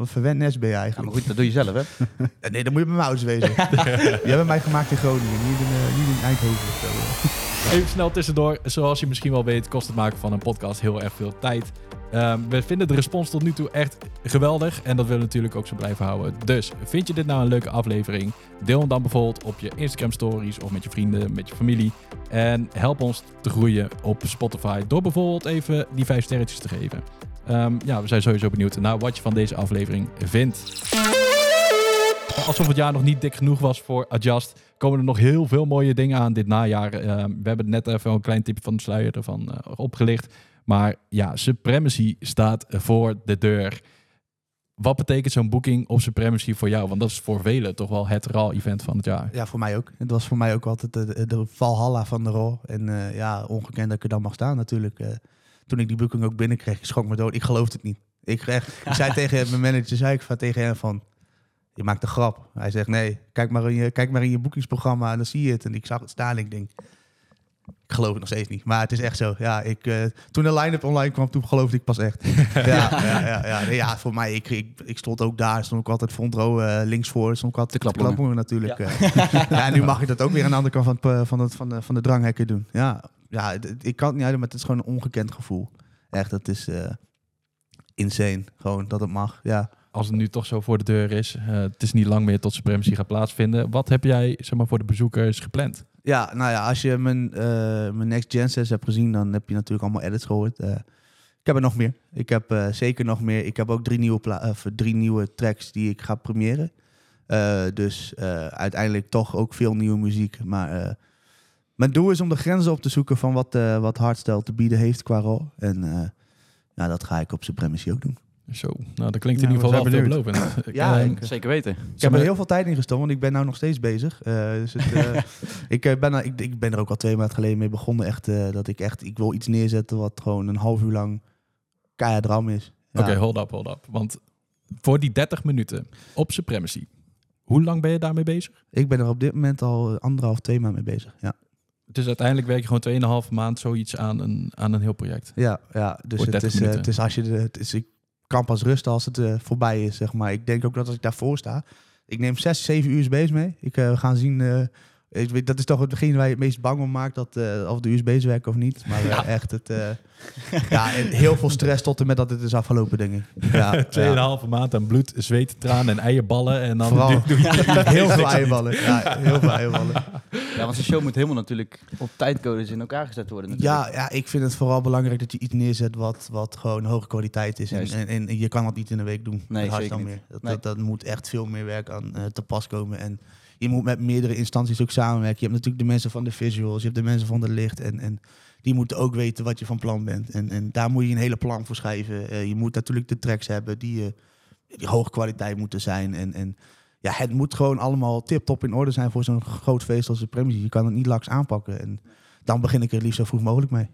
wat verwend nest ben je ja, eigenlijk. maar goed, dat doe je zelf, hè? [laughs] Ja, nee, dan moet je bij mijn ouders wezen. [laughs] Die hebben mij gemaakt in Groningen, niet in, eh, niet in Eindhoven. of zo. [laughs] Even snel tussendoor. Zoals je misschien wel weet, kost het maken van een podcast heel erg veel tijd. Ehm, we vinden de respons tot nu toe echt geweldig. En dat willen we natuurlijk ook zo blijven houden. Dus vind je dit nou een leuke aflevering? Deel hem dan bijvoorbeeld op je Instagram stories of met je vrienden, met je familie. En help ons te groeien op Spotify door bijvoorbeeld even die vijf sterretjes te geven. Ehm, ja, we zijn sowieso benieuwd naar wat je van deze aflevering vindt. Alsof het jaar nog niet dik genoeg was voor Adjust, komen er nog heel veel mooie dingen aan dit najaar. Ehm, we hebben net even een klein tipje van de sluier ervan eh, opgelicht. Maar ja, Supremacy staat voor de deur. Wat betekent zo'n boeking op Supremacy voor jou? Want dat is voor velen toch wel het RAW-event van het jaar. Ja, voor mij ook. Het was voor mij ook altijd de, Valhalla van de rol. En eh, ja, ongekend dat ik er dan mag staan natuurlijk. Eh, toen ik die boeking ook binnenkreeg, ik schrok me dood. Ik geloofde het niet. Ik, echt, [laughs] ik zei tegen mijn manager, zei ik van, tegen hem van, je maakt een grap. Hij zegt, nee, kijk maar in je, kijk maar in je boekingsprogramma en dan zie je het. En ik zag het staan ik denk, ik geloof het nog steeds niet. Maar het is echt zo. Ja, ik, eh, toen de line-up online kwam, toen geloofde ik pas echt. [laughs] ja, ja, ja, ja, ja, voor mij, ik, ik, ik stond ook daar, stond ik altijd front row, eh, links voor, stond ik altijd Te klaplongen. natuurlijk. Ja. ja, en nu mag ik dat ook weer aan de andere kant van, het, van, het, van, de, van de dranghekken doen. Ja, ja ik kan het niet uit, maar het is gewoon een ongekend gevoel. Echt, dat is eh, insane. Gewoon dat het mag. Ja. Als het nu toch zo voor de deur is, eh, het is niet lang meer tot Supremacy gaat plaatsvinden. Wat heb jij zeg maar, voor de bezoekers gepland? Ja, nou ja, als je mijn, eh, mijn Next Gen 6 hebt gezien, dan heb je natuurlijk allemaal edits gehoord. Eh, ik heb er nog meer. Ik heb zeker nog meer. Ik heb ook drie nieuwe, of drie nieuwe tracks die ik ga premieren. Dus uiteindelijk toch ook veel nieuwe muziek. Maar mijn doel is om de grenzen op te zoeken van wat, eh wat Hardstyle te bieden heeft qua rol. En eh, ja, dat ga ik op Supremacy ook doen. Zo, nou dat klinkt Ja, in ieder geval we wel veelbelovend. [clears throat] Ja, Ehm, ik- Zeker weten. Ik heb er heel veel tijd in gestoken, want ik ben nou nog steeds bezig. Eh, dus het, eh, [laughs] ik, ben, er- ik, ik ben er ook al twee maanden geleden mee begonnen. Echt, eh, dat ik echt, ik wil iets neerzetten wat gewoon een half uur lang keihard ram is. Ja. Oké, hold up, hold up. Want voor die 30 minuten op Supremacy, hoe lang ben je daarmee bezig? Ik ben er op dit moment al anderhalf, twee maanden mee bezig. Ja, Dus uiteindelijk werk je gewoon 2,5 maand zoiets aan een, aan een heel project. ja, ja dus het 30 is, eh, het is als je de, het is, ik kan pas rusten als het eh, voorbij is, zeg maar. Ik denk ook dat als ik daarvoor sta, ik neem zes, zeven USB's mee. Ik eh, we gaan zien. eh, ik weet, dat is toch het begin waar je het meest bang om maakt, dat, eh, of de USB's werken of niet. Maar eh, echt, het, eh, ja, en heel veel stress tot en met dat het is afgelopen, denk ik. [laughs] Ja, 2,5 maand aan bloed, zweet, tranen en eierballen. En dan Vooral doe, [laughs] heel veel eierballen. Ja, heel veel eierballen. Ja, want zo'n show moet helemaal natuurlijk op tijdcodes in elkaar gezet worden. Natuurlijk. Ja, ja, ik vind het vooral belangrijk dat je iets neerzet wat, wat gewoon hoge kwaliteit is. En, en, en je kan dat niet in een week doen. Nee, Dat zeker niet. meer. Dat, Nee. dat, dat moet echt veel meer werk aan eh, te pas komen. En je moet met meerdere instanties ook samenwerken. Je hebt natuurlijk de mensen van de visuals, je hebt de mensen van de licht. En, en die moeten ook weten wat je van plan bent. En, en daar moet je een hele plan voor schrijven. Eh, je moet natuurlijk de tracks hebben die, eh, die hoge kwaliteit moeten zijn. En, en ja, het moet gewoon allemaal tip-top in orde zijn voor zo'n groot feest als de Premier. Je kan het niet laks aanpakken. En dan begin ik er liefst zo vroeg mogelijk mee.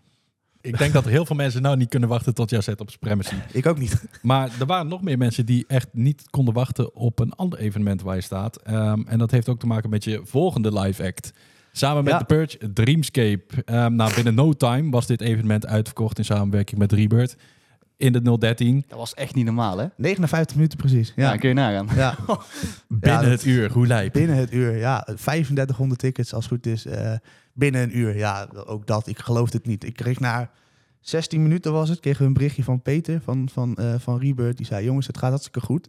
Ik denk dat er heel veel mensen nou niet kunnen wachten tot jouw set op Supremacy. Ik ook niet. Maar er waren nog meer mensen die echt niet konden wachten op een ander evenement waar je staat. Ehm, en dat heeft ook te maken met je volgende live act. Samen met Ja. The Purge, Dreamscape. Ehm nou, binnen no time was dit evenement uitverkocht in samenwerking met Rebirth. In de 013. Dat was echt niet normaal, hè? 59 minuten precies. Ja, Ja, kun je nagaan. ja. [laughs] Binnen dat- het uur, hoe lijp. binnen het uur. Ja, 3500 tickets als het goed is. eh, binnen een uur. Ja, ook dat. Ik geloofde het niet. Ik kreeg na 16 minuten was het, kregen we een berichtje van Peter van, van, eh, van Rebirth. Die zei, jongens, het gaat hartstikke goed.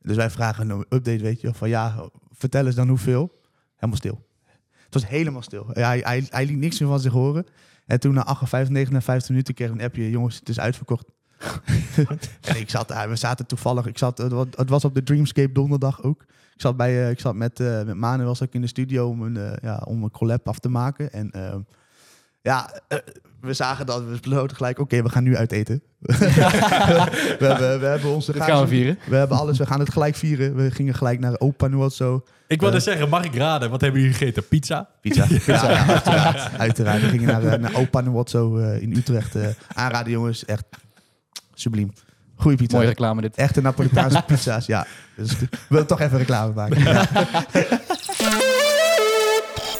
Dus wij vragen een update, weet je. Van ja, vertel eens dan hoeveel. Helemaal stil. Het was helemaal stil. Ja, hij, hij, hij liet niks meer van zich horen. En toen na 58, 59 minuten kregen we een appje. Jongens, het is uitverkocht. En ik zat daar, we zaten toevallig, ik zat, het wa- het was op de Dreamscape donderdag ook. Ik zat, bij, eh, ik zat met, eh met Manuel zat ik in de studio om een, eh, ja, om een collab af te maken. En eh, ja, eh, we zagen dat, we besloten gelijk, oké, we gaan nu uit eten. [laughs] we, hebben, we hebben onze gaan we vieren. we hebben alles, we gaan het gelijk vieren. We gingen gelijk naar Opa Nuotzo. Ik wilde Eh. zeggen, mag ik raden? Wat hebben jullie gegeten? Pizza? Pizza. Ja, ja, uiteraard. [laughs] uiteraard. We gingen naar, naar Opa Nuotzo eh, in Utrecht. aanraden jongens, echt subliem. Goeie pizza. Mooie reclame dit. Echte Napolitaanse [laughs] pizza's, ja. Dus ik wil toch even reclame maken. Ja. [laughs]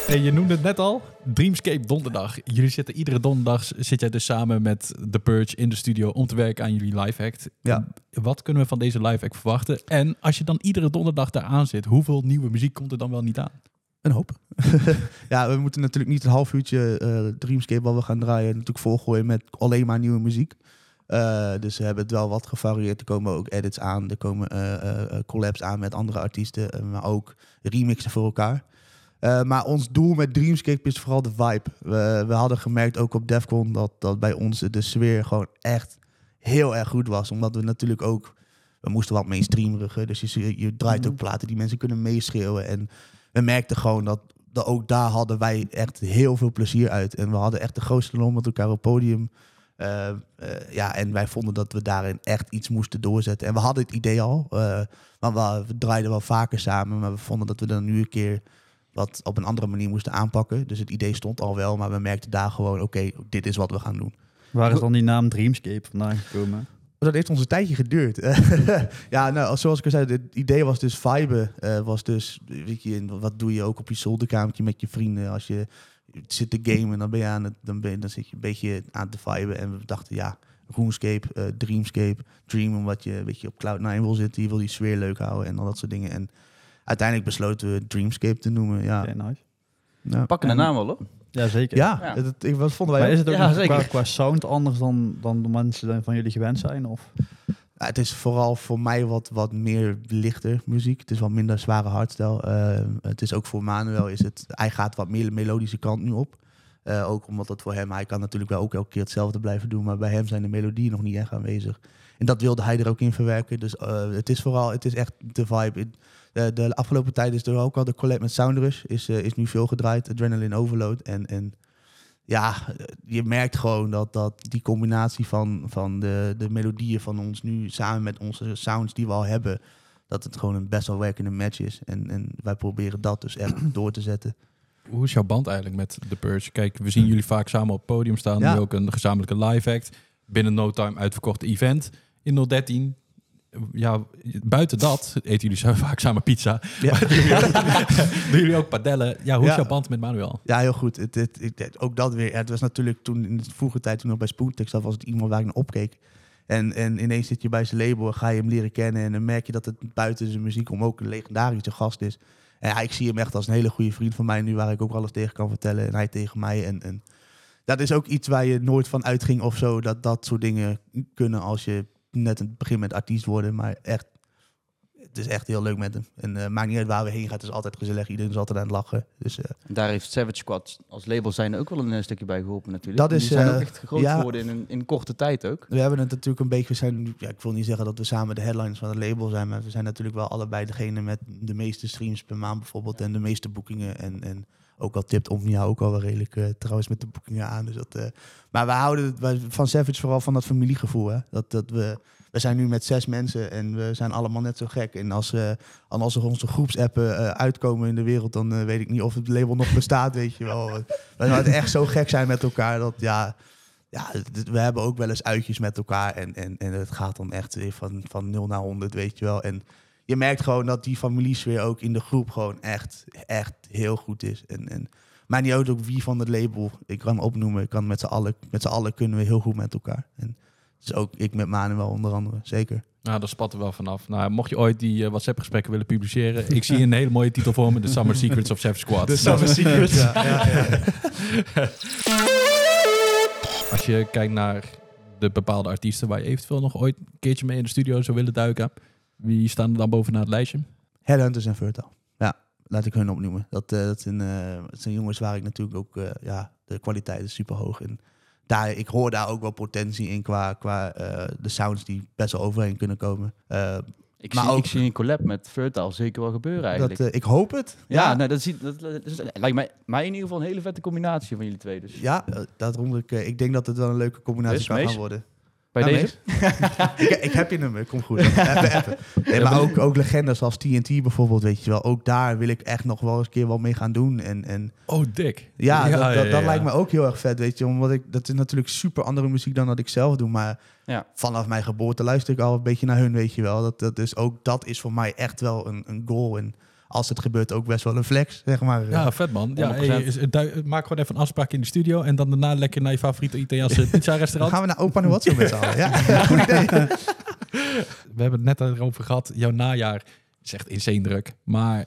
Hey, je noemde het net al, Dreamscape donderdag. Jullie zitten iedere donderdag, zit jij dus samen met The Purge in de studio om te werken aan jullie live act. Ja. Wat kunnen we van deze live act verwachten? En als je dan iedere donderdag daar aan zit, hoeveel nieuwe muziek komt er dan wel niet aan? Een hoop. [laughs] ja, we moeten natuurlijk niet een half uurtje eh, Dreamscape wat we gaan draaien natuurlijk volgooien met alleen maar nieuwe muziek. Eh, dus we hebben het wel wat gevarieerd. Er komen ook edits aan, er komen eh, eh, collabs aan met andere artiesten, maar ook remixen voor elkaar. Maar ons doel met Dreamscape is vooral de vibe. We, we hadden gemerkt ook op Defcon dat, dat bij ons de sfeer gewoon echt heel erg goed was. Omdat we natuurlijk ook, we moesten wat mainstreameriger. Dus je, je draait ook platen die mensen kunnen meeschreeuwen. En we merkten gewoon dat, dat ook daar hadden wij echt heel veel plezier uit. En we hadden echt de grootste lol met elkaar op het podium. Eh, eh, ja, en wij vonden dat we daarin echt iets moesten doorzetten. En we hadden het idee al, want we, we draaiden wel vaker samen, maar we vonden dat we dan nu een keer wat op een andere manier moesten aanpakken. Dus het idee stond al wel, maar we merkten daar gewoon, oké, dit is wat we gaan doen. Waar is dan die naam Dreamscape vandaan gekomen? Dat heeft ons een tijdje geduurd. [laughs] ja, nou, zoals ik al zei, het idee was dus viben. eh, was dus, weet je, wat doe je ook op je zolderkamertje met je vrienden als je zit te gamen, dan ben je aan het, dan, ben je, dan zit je een beetje aan te viben. En we dachten, ja, RuneScape, eh, Dreamscape, Dream, omdat je, weet je, op Cloud9 wil zitten, je wil die sfeer leuk houden en al dat soort dingen. En uiteindelijk besloten we Dreamscape te noemen. Ja, nice. ja. Pakken de naam wel op. Ja, zeker. ja, Ja. Het, ik, wat vonden wij Maar is het ook Ja, qua, qua sound anders dan, dan de mensen van jullie gewend zijn? Of? Ja, het is vooral voor mij wat, wat meer lichter muziek. Het is wat minder zware hardstyle. Eh, het is ook voor Manuel, is het, hij gaat wat meer de melodische kant nu op. Eh, ook omdat het voor hem, hij kan natuurlijk wel ook elke keer hetzelfde blijven doen, maar bij hem zijn de melodieën nog niet echt aanwezig. En dat wilde hij er ook in verwerken. Dus eh, het is vooral, het is echt de vibe. De, de afgelopen tijd is er ook al de collab met Soundrush, is, is nu veel gedraaid, Adrenaline Overload. En, en ja, je merkt gewoon dat, dat die combinatie van, van de, de melodieën van ons nu samen met onze sounds die we al hebben, dat het gewoon een best wel werkende match is. En, en wij proberen dat dus echt [clears throat] door te zetten. Hoe is jouw band eigenlijk met The Purge? Kijk, we zien jullie vaak samen op het podium staan. Ja. Nu ook een gezamenlijke live act. Binnen no time uitverkochte event in 013. Ja, buiten dat eten jullie zo [laughs] vaak samen pizza. Ja. Doen, jullie ook, doen jullie ook padellen? Ja, hoe is Ja. jouw band met Manuel? Ja, heel goed. Het, het, het- het- ook dat weer. Het was natuurlijk toen in de vroege tijd, toen nog bij Spoontex zat, was het iemand waar ik naar opkeek. En, en ineens zit je bij zijn label en ga je hem leren kennen. En dan merk je dat het buiten zijn muziek om ook een legendarische gast is. En ja, ik zie hem echt als een hele goede vriend van mij nu, waar ik ook alles tegen kan vertellen. En hij tegen mij. En, en dat is ook iets waar je nooit van uitging of zo. Dat dat soort dingen kunnen als je net in het begin met artiest worden. Maar echt, het is echt heel leuk met hem. En eh, maakt niet uit waar we heen gaan. Het is altijd gezellig. Iedereen is altijd aan het lachen. Dus eh, Daar heeft Savage Squad als label zijn ook wel een eh, stukje bij geholpen natuurlijk. Dat Die is, zijn ook echt groot ja. geworden in een in korte tijd ook. We hebben het natuurlijk een beetje, we zijn, ja, ik wil niet zeggen dat we samen de headliners van het label zijn, maar we zijn natuurlijk wel allebei degene met de meeste streams per maand bijvoorbeeld en de meeste boekingen. En, en ook al tipt Omnia ook al wel redelijk eh, trouwens met de boekingen aan. Dus dat, eh, maar we houden van Savage vooral van dat familiegevoel. Hè? Dat, dat we, we zijn nu met zes mensen en we zijn allemaal net zo gek. En als, en als er onze groepsappen uitkomen in de wereld, dan weet ik niet of het label nog bestaat, [laughs] weet je wel. We zouden echt zo gek zijn met elkaar dat ja ja, we hebben ook wel eens uitjes met elkaar. En, en, en het gaat dan echt van, van 0 naar 100, weet je wel. En je merkt gewoon dat die familiesfeer ook in de groep gewoon echt, echt heel goed is. En, en maar niet uit ook wie van het label ik kan opnoemen. Ik kan met z'n allen, met z'n allen kunnen we heel goed met elkaar. En dus ook ik met Manuel onder andere, zeker. Nou, daar spat er wel vanaf. Nou, mocht je ooit die eh, WhatsApp-gesprekken willen publiceren, ik zie een hele mooie titel voor me: The Summer Secrets of Savage Squad. Secrets. ja, ja, ja. [laughs] Als je kijkt naar de bepaalde artiesten waar je eventueel nog ooit een keertje mee in de studio zou willen duiken, wie staan er dan bovenaan het lijstje? Headhunters en Fertile. Ja, laat ik hun opnoemen. Dat, eh, dat, zijn, eh, dat zijn jongens waar ik natuurlijk ook... eh, ja, de kwaliteit is super hoog. En daar, ik hoor daar ook wel potentie in qua, qua eh, de sounds die best wel overheen kunnen komen. Eh, Ik, Maar zie, ook- ik zie een collab met Fertile zeker wel gebeuren eigenlijk. dat, eh, ik hoop het. ja, Nou, dat, ziet, dat, dat is- lijkt mij, mij in ieder geval een hele vette combinatie van jullie twee. Dus. Ja, daarom ik, eh, ik denk dat het wel een leuke combinatie Dus, zou gaan Mees? worden. Bij Nou, deze? [laughs] ik, ik heb je nummer, kom goed. [laughs] Nee, maar ook, ook legendes als TNT bijvoorbeeld, weet je wel. Ook daar wil ik echt nog wel eens een keer wat mee gaan doen. En, en Oh, dik. Ja, dat, dat, ja, dat ja. lijkt me ook heel erg vet, weet je. Omdat ik, dat is natuurlijk super andere muziek dan dat ik zelf doe. Maar Ja. vanaf mijn geboorte luister ik al een beetje naar hun, weet je wel. Dat, dat is ook, dat is voor mij echt wel een, een goal. En als het gebeurt, ook best wel een flex, zeg maar. Ja, vet man. Ja, 100%. hey, is- du- maak gewoon even een afspraak in de studio en dan daarna lekker naar je favoriete Italiaanse [laughs] pizza Dan restaurant. gaan we naar Opa Nuotzo met z'n allen. [laughs] Ja, goed idee. We hebben het net erover gehad. Jouw najaar is echt insane druk. Maar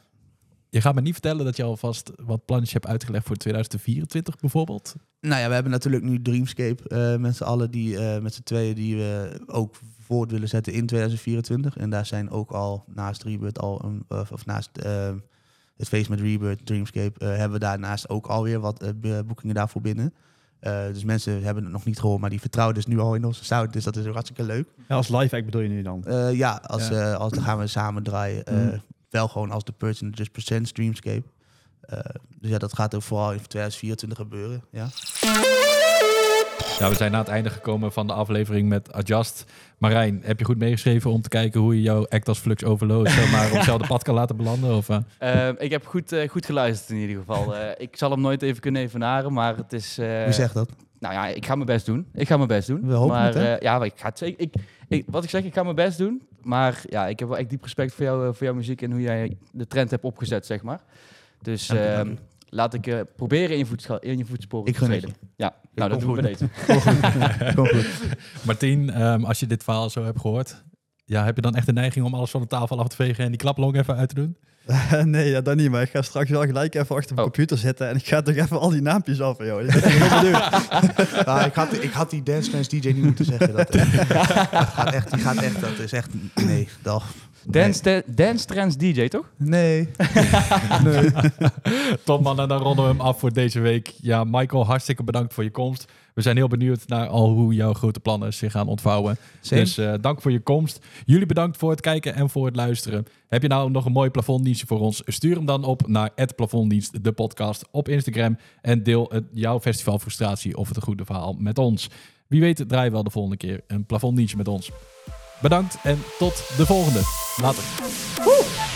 je gaat me niet vertellen dat je alvast wat plannetjes hebt uitgelegd voor 2024 bijvoorbeeld. Nou ja, we hebben natuurlijk nu Dreamscape eh, met z'n allen, die, eh, met z'n tweeën, die we ook voort willen zetten in 2024. En daar zijn ook al naast Rebirth al, een, of, of naast eh, het feest met Rebirth, Dreamscape, eh, hebben we daarnaast ook alweer wat boekingen daarvoor binnen. Eh, dus mensen hebben het nog niet gehoord, maar die vertrouwen dus nu al in onze sound. Dus dat is ook hartstikke leuk. Ja, als live act bedoel je nu dan? Eh, ja, als, Ja. eh, als dan gaan we samen draaien. eh, Mhm. Wel gewoon als de Person Just Presents Dreamscape. Eh, dus ja, dat gaat ook vooral in 2024 gebeuren. Ja. Ja, we zijn aan het einde gekomen van de aflevering met Adjust. Marijn, heb je goed meegeschreven om te kijken hoe je jouw act als Flux Overload maar, op [laughs] hetzelfde pad kan laten belanden? Of, eh? Eh, ik heb goed, goed geluisterd in ieder geval. Eh, ik zal hem nooit even kunnen evenaren, maar het is... eh, Wie zegt dat? Nou ja, ik ga mijn best doen. Ik ga mijn best doen. We hopen maar het, hè? eh, ja, maar ik ga het zeker. Ik, ik, wat ik zeg, ik ga mijn best doen. Maar ja, ik heb wel echt diep respect voor, jou, eh, voor jouw muziek en hoe jij de trend hebt opgezet, zeg maar. Dus ehm, laat ik eh, proberen in je, voetscha- in je voetsporen Ik te treden. Ja, nou dat doen we bij [laughs] deze. Kom goed. Martien, ehm, als je dit verhaal zo hebt gehoord, ja, heb je dan echt de neiging om alles van de tafel af te vegen en die klaplong even uit te doen? [laughs] nee, ja, dat niet. Maar ik ga straks wel gelijk even achter mijn Oh. computer zitten en ik ga toch even al die naampjes af. Joh. Ik ben heel benieuwd. Ah, ik, had, ik had die Dance Trance DJ niet moeten zeggen. Dat, eh, [laughs] dat gaat echt, die gaat echt, dat is echt, nee. Dat, Dance, da- dance Trends DJ, toch? nee. [laughs] Top man, en dan ronden we hem af voor deze week. Ja, Michael, hartstikke bedankt voor je komst. We zijn heel benieuwd naar al hoe jouw grote plannen zich gaan ontvouwen. Same. Dus eh, dank voor je komst. Jullie bedankt voor het kijken en voor het luisteren. Heb je nou nog een mooi plafonddienstje voor ons? Stuur hem dan op naar het plafonddienst, de podcast op Instagram. En deel het, jouw festivalfrustratie of het een goede verhaal met ons. Wie weet draaien we wel de volgende keer een plafonddienstje met ons. Bedankt en tot de volgende. Later.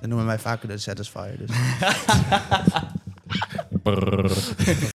Ze noemen mij vaker de Satisfier. Dus. [laughs] [laughs] Brrr.